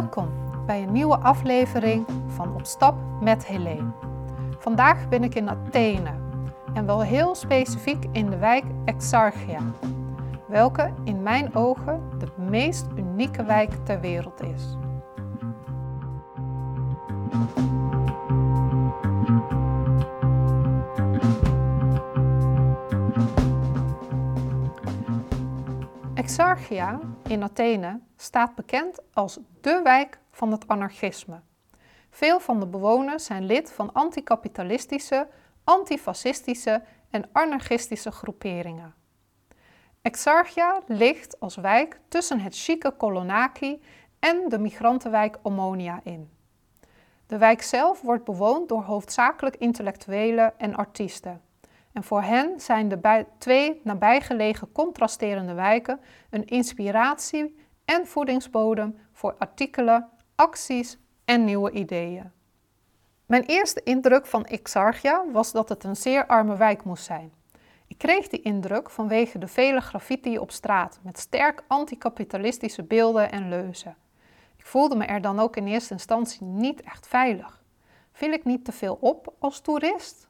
Welkom bij een nieuwe aflevering van Op stap met Helene. Vandaag ben ik in Athene en wel heel specifiek in de wijk Exarchia, welke in mijn ogen de meest unieke wijk ter wereld is. Exarchia in Athene staat bekend als dé wijk van het anarchisme. Veel van de bewoners zijn lid van anticapitalistische, antifascistische en anarchistische groeperingen. Exarchia ligt als wijk tussen het chique Kolonaki en de migrantenwijk Omonia in. De wijk zelf wordt bewoond door hoofdzakelijk intellectuelen en artiesten. En voor hen zijn de twee nabijgelegen contrasterende wijken een inspiratie en voedingsbodem voor artikelen, acties en nieuwe ideeën. Mijn eerste indruk van Exarchia was dat het een zeer arme wijk moest zijn. Ik kreeg die indruk vanwege de vele graffiti op straat met sterk anticapitalistische beelden en leuzen. Ik voelde me er dan ook in eerste instantie niet echt veilig. Viel ik niet te veel op als toerist?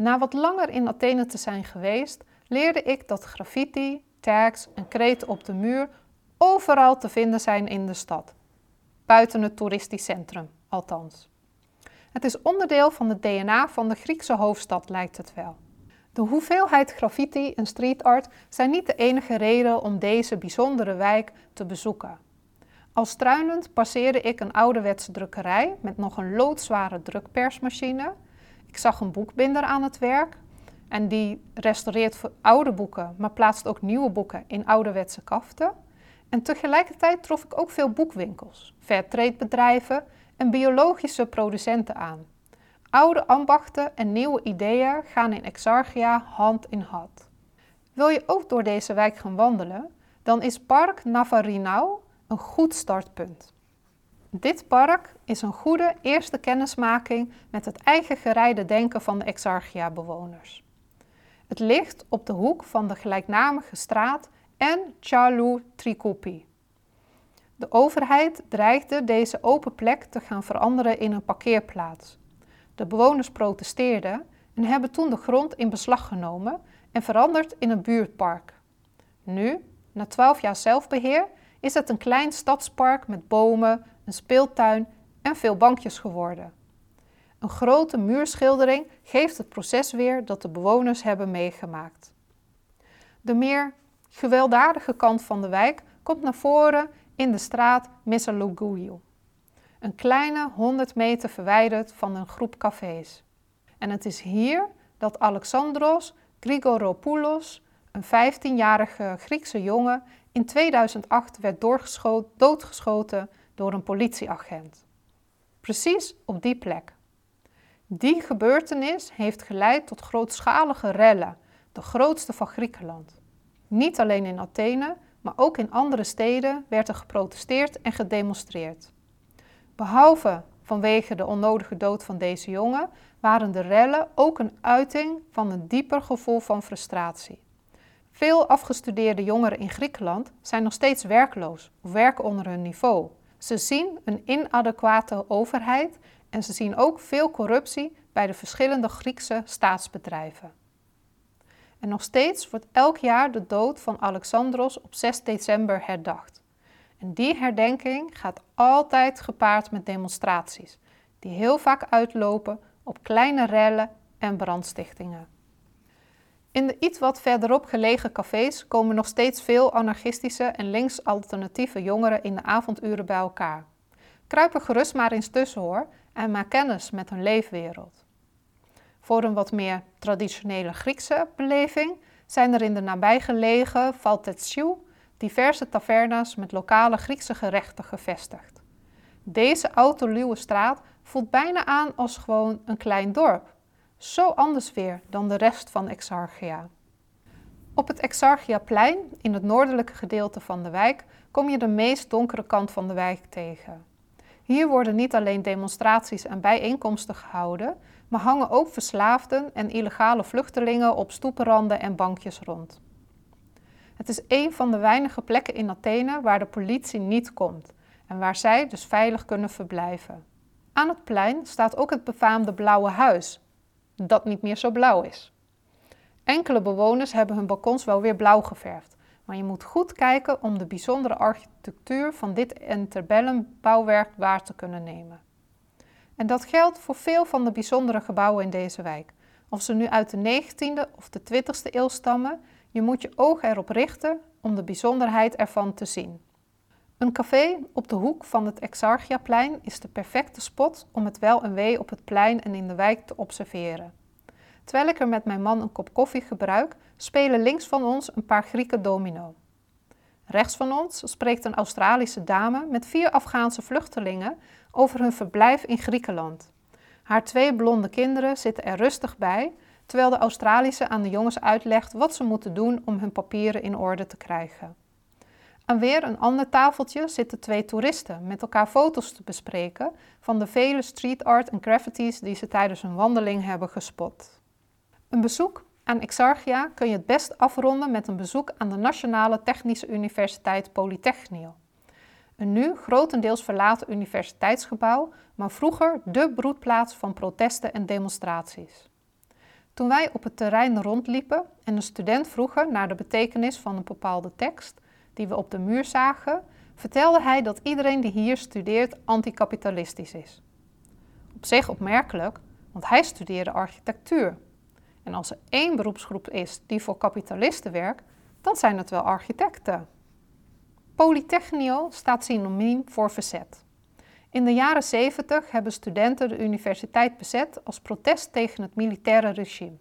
Na wat langer in Athene te zijn geweest, leerde ik dat graffiti, tags en kreten op de muur overal te vinden zijn in de stad. Buiten het toeristisch centrum, althans. Het is onderdeel van het DNA van de Griekse hoofdstad, lijkt het wel. De hoeveelheid graffiti en street art zijn niet de enige reden om deze bijzondere wijk te bezoeken. Al struinend passeerde ik een ouderwetse drukkerij met nog een loodzware drukpersmachine. Ik zag een boekbinder aan het werk en die restaureert oude boeken, maar plaatst ook nieuwe boeken in ouderwetse kaften. En tegelijkertijd trof ik ook veel boekwinkels, fairtrade-bedrijven en biologische producenten aan. Oude ambachten en nieuwe ideeën gaan in Exarchia hand in hand. Wil je ook door deze wijk gaan wandelen, dan is Park Navarinau een goed startpunt. Dit park is een goede eerste kennismaking met het eigen gereide denken van de Exarchia-bewoners. Het ligt op de hoek van de gelijknamige straat en Charlu Trikopi. De overheid dreigde deze open plek te gaan veranderen in een parkeerplaats. De bewoners protesteerden en hebben toen de grond in beslag genomen en veranderd in een buurtpark. Nu, na 12 jaar zelfbeheer, is het een klein stadspark met bomen, een speeltuin en veel bankjes geworden. Een grote muurschildering geeft het proces weer dat de bewoners hebben meegemaakt. De meer gewelddadige kant van de wijk komt naar voren in de straat Mesaloguio. Een kleine 100 meter verwijderd van een groep cafés. En het is hier dat Alexandros Grigoropoulos, een 15-jarige Griekse jongen, in 2008 werd doodgeschoten door een politieagent. Precies op die plek. Die gebeurtenis heeft geleid tot grootschalige rellen, de grootste van Griekenland. Niet alleen in Athene, maar ook in andere steden werd er geprotesteerd en gedemonstreerd. Behalve vanwege de onnodige dood van deze jongen, waren de rellen ook een uiting van een dieper gevoel van frustratie. Veel afgestudeerde jongeren in Griekenland zijn nog steeds werkloos of werken onder hun niveau. Ze zien een inadequate overheid en ze zien ook veel corruptie bij de verschillende Griekse staatsbedrijven. En nog steeds wordt elk jaar de dood van Alexandros op 6 december herdacht. En die herdenking gaat altijd gepaard met demonstraties, die heel vaak uitlopen op kleine rellen en brandstichtingen. In de iets wat verderop gelegen cafés komen nog steeds veel anarchistische en links-alternatieve jongeren in de avonduren bij elkaar. Kruip er gerust maar eens tussen hoor en maak kennis met hun leefwereld. Voor een wat meer traditionele Griekse beleving zijn er in de nabijgelegen Valtetsiou diverse tavernas met lokale Griekse gerechten gevestigd. Deze autoluwe straat voelt bijna aan als gewoon een klein dorp. Zo anders weer dan de rest van Exarchia. Op het Exarchiaplein, in het noordelijke gedeelte van de wijk, kom je de meest donkere kant van de wijk tegen. Hier worden niet alleen demonstraties en bijeenkomsten gehouden, maar hangen ook verslaafden en illegale vluchtelingen op stoepenranden en bankjes rond. Het is een van de weinige plekken in Athene waar de politie niet komt en waar zij dus veilig kunnen verblijven. Aan het plein staat ook het befaamde Blauwe Huis, dat niet meer zo blauw is. Enkele bewoners hebben hun balkons wel weer blauw geverfd, maar je moet goed kijken om de bijzondere architectuur van dit interbellum bouwwerk waar te kunnen nemen. En dat geldt voor veel van de bijzondere gebouwen in deze wijk. Of ze nu uit de 19e of de 20e eeuw stammen, je moet je oog erop richten om de bijzonderheid ervan te zien. Een café op de hoek van het Exarchiaplein is de perfecte spot om het wel en wee op het plein en in de wijk te observeren. Terwijl ik er met mijn man een kop koffie gebruik, spelen links van ons een paar Grieken domino. Rechts van ons spreekt een Australische dame met vier Afghaanse vluchtelingen over hun verblijf in Griekenland. Haar twee blonde kinderen zitten er rustig bij, terwijl de Australische aan de jongens uitlegt wat ze moeten doen om hun papieren in orde te krijgen. Aan weer een ander tafeltje zitten twee toeristen met elkaar foto's te bespreken van de vele street art en graffitis die ze tijdens hun wandeling hebben gespot. Een bezoek aan Exarchia kun je het best afronden met een bezoek aan de Nationale Technische Universiteit Polytechnië. Een nu grotendeels verlaten universiteitsgebouw, maar vroeger de broedplaats van protesten en demonstraties. Toen wij op het terrein rondliepen en een student vroegen naar de betekenis van een bepaalde tekst die we op de muur zagen, vertelde hij dat iedereen die hier studeert anticapitalistisch is. Op zich opmerkelijk, want hij studeerde architectuur. En als er één beroepsgroep is die voor kapitalisten werkt, dan zijn het wel architecten. Polytechnio staat synoniem voor verzet. In de jaren 70 hebben studenten de universiteit bezet als protest tegen het militaire regime.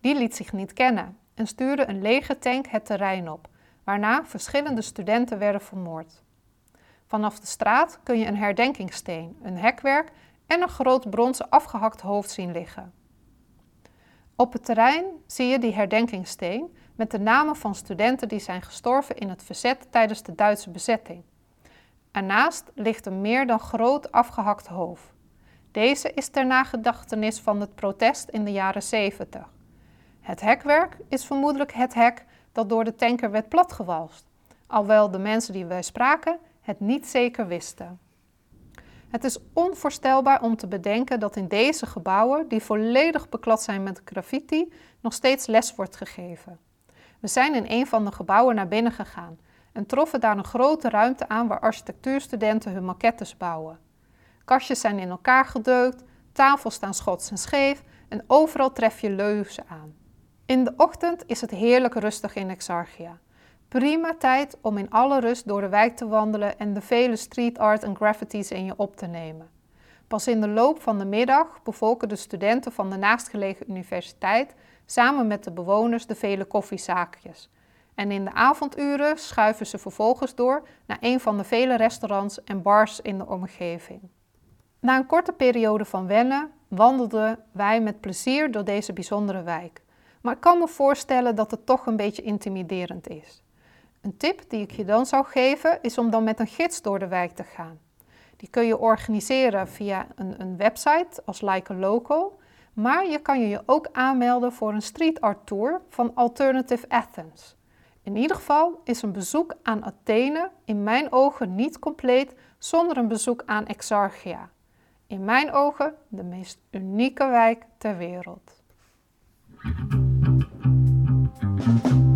Die liet zich niet kennen en stuurde een legertank het terrein op, waarna verschillende studenten werden vermoord. Vanaf de straat kun je een herdenkingssteen, een hekwerk en een groot bronzen afgehakt hoofd zien liggen. Op het terrein zie je die herdenkingssteen met de namen van studenten die zijn gestorven in het verzet tijdens de Duitse bezetting. Ernaast ligt een meer dan groot afgehakt hoofd. Deze is ter nagedachtenis van het protest in de jaren 70. Het hekwerk is vermoedelijk het hek dat door de tanker werd platgewalst, alhoewel de mensen die wij spraken het niet zeker wisten. Het is onvoorstelbaar om te bedenken dat in deze gebouwen, die volledig beklad zijn met graffiti, nog steeds les wordt gegeven. We zijn in een van de gebouwen naar binnen gegaan en troffen daar een grote ruimte aan waar architectuurstudenten hun maquettes bouwen. Kastjes zijn in elkaar gedeukt, tafels staan schots en scheef en overal tref je leuzen aan. In de ochtend is het heerlijk rustig in Exarchia. Prima tijd om in alle rust door de wijk te wandelen en de vele street art en graffitis in je op te nemen. Pas in de loop van de middag bevolken de studenten van de naastgelegen universiteit samen met de bewoners de vele koffiezaakjes. En in de avonduren schuiven ze vervolgens door naar een van de vele restaurants en bars in de omgeving. Na een korte periode van wennen wandelden wij met plezier door deze bijzondere wijk. Maar ik kan me voorstellen dat het toch een beetje intimiderend is. Een tip die ik je dan zou geven is om dan met een gids door de wijk te gaan. Die kun je organiseren via een, een website als Like a Local, maar je kan je ook aanmelden voor een street art tour van Alternative Athens. In ieder geval is een bezoek aan Athene in mijn ogen niet compleet zonder een bezoek aan Exarchia. In mijn ogen de meest unieke wijk ter wereld. Thank you.